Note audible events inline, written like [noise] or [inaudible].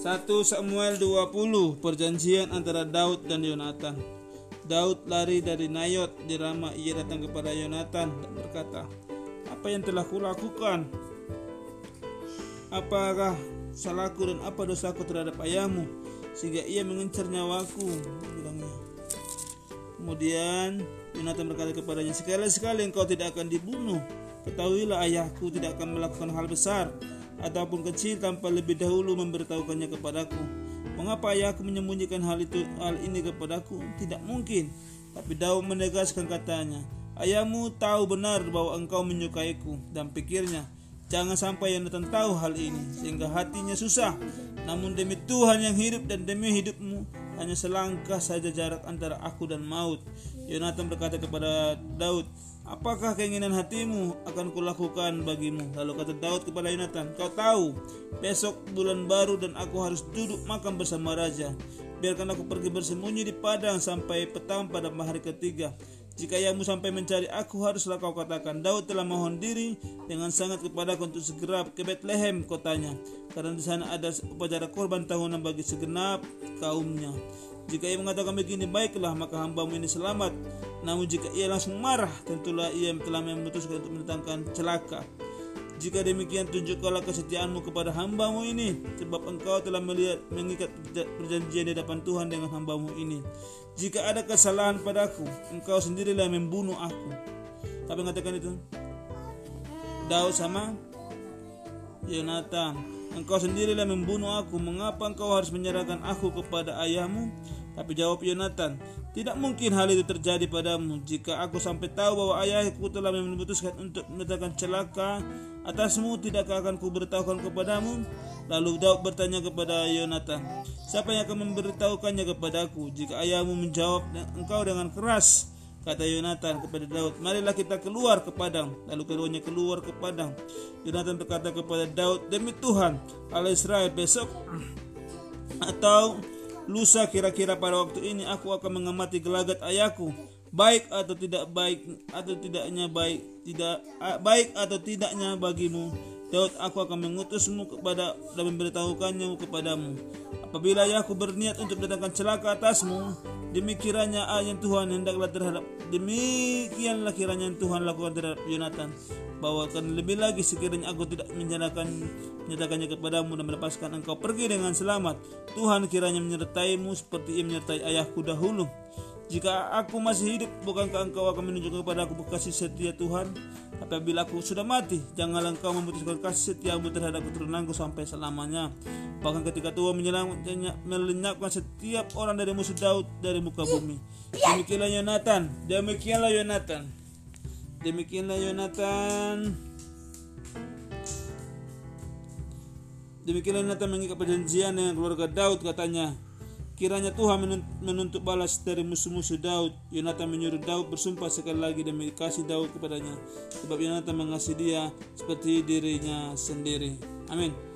1 Samuel 20 Perjanjian antara Daud dan Yonatan. Daud lari dari Nayot di Rama ia datang kepada Yonatan dan berkata Apa yang telah kulakukan? Apakah salahku dan apa dosaku terhadap ayahmu sehingga ia mengincar nyawaku? bilangnya. Kemudian Yonatan berkata kepadanya Sekali-sekali engkau tidak akan dibunuh. Ketahuilah ayahku tidak akan melakukan hal besar ataupun kecil tanpa lebih dahulu memberitahukannya kepadaku. Mengapa ayahku menyembunyikan hal itu hal ini kepadaku? Tidak mungkin. Tapi Daud menegaskan katanya, Ayahmu tahu benar bahwa engkau menyukaiku dan pikirnya, jangan sampai Yonatan tahu hal ini sehingga hatinya susah. Namun demi Tuhan yang hidup dan demi hidupmu hanya selangkah saja jarak antara aku dan maut. Yonatan berkata kepada Daud, Apakah keinginan hatimu akan kulakukan bagimu? Lalu kata Daud kepada Yonatan, Kau tahu, besok bulan baru dan aku harus duduk makan bersama raja. Biarkan aku pergi bersembunyi di padang sampai petang pada hari ketiga. Jika ayahmu sampai mencari aku, haruslah kau katakan, Daud telah mohon diri dengan sangat kepadaku untuk segera ke Bethlehem kotanya. Karena di sana ada upacara korban tahunan bagi segenap kaumnya. Jika ia mengatakan begini, baiklah maka hambamu ini selamat. Namun jika ia langsung marah, tentulah ia telah memutuskan untuk mendatangkan celaka. Jika demikian tunjukkanlah kesetiaanmu kepada hambamu ini Sebab engkau telah melihat mengikat perjanjian di depan Tuhan dengan hambamu ini. Jika ada kesalahan padaku Engkau sendirilah yang membunuh aku. Tapi mengatakan itu? Daud sama Yonatan. Engkau sendirilah membunuh aku. Mengapa engkau harus menyerahkan aku kepada ayahmu tapi jawab Yonatan, tidak mungkin hal itu terjadi padamu jika aku sampai tahu bahwa ayahku telah memutuskan untuk mendatangkan celaka atasmu. Tidakkah akan kuberitahukan kepadamu? Lalu Daud bertanya kepada Yonatan siapa yang akan memberitahukannya kepadaku jika ayahmu menjawab engkau dengan keras? Kata Yonatan kepada Daud marilah kita keluar ke padang. Lalu keduanya keluar ke padang. Yonatan berkata kepada Daud demi Tuhan Allah Israel besok [clears throat] atau Lusa kira-kira pada waktu ini aku akan mengamati gelagat ayahku. Baik atau tidak baik atau tidaknya baik tidak baik atau tidaknya bagimu Daud aku akan mengutusmu kepada dan memberitahukannya kepadamu. Apabila ayahku berniat untuk mendatangkan celaka atasmu demikiannya ayat Tuhan hendaklah terhadap demikianlah kiranya Tuhan lakukan terhadap Yonatan. Bawakan lebih lagi sekiranya aku tidak menyerahkan menyatakannya kepadamu dan melepaskan engkau pergi dengan selamat. Tuhan kiranya menyertaimu seperti ia menyertai ayahku dahulu jika aku masih hidup bukankah engkau akan menunjukkan kepada aku kasih setia Tuhan apabila aku sudah mati janganlah engkau memutuskan kasih setiamu terhadap keturunanku sampai selamanya bahkan ketika Tuhan melenyapkan setiap orang dari musuh Daud dari muka bumi demikianlah Yonatan demikianlah Yonatan Demikianlah Yonatan. Demikianlah Yonatan mengikat perjanjian dengan keluarga Daud katanya. Kiranya Tuhan menuntut balas dari musuh-musuh Daud. Yonatan menyuruh Daud bersumpah sekali lagi demi kasih Daud kepadanya. Sebab Yonatan mengasihi dia seperti dirinya sendiri. Amin.